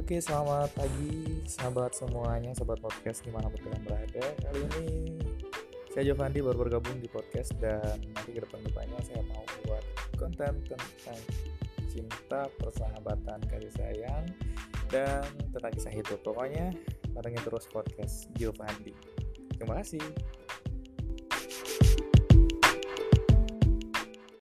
Oke, selamat pagi sahabat semuanya, sahabat podcast di mana pun kalian berada. Kali ini saya Jovandi baru bergabung di podcast dan nanti ke depan depannya saya mau buat konten tentang cinta, persahabatan, kasih sayang, dan tentang kisah hidup. Pokoknya pantengin terus podcast Jovandi Terima kasih.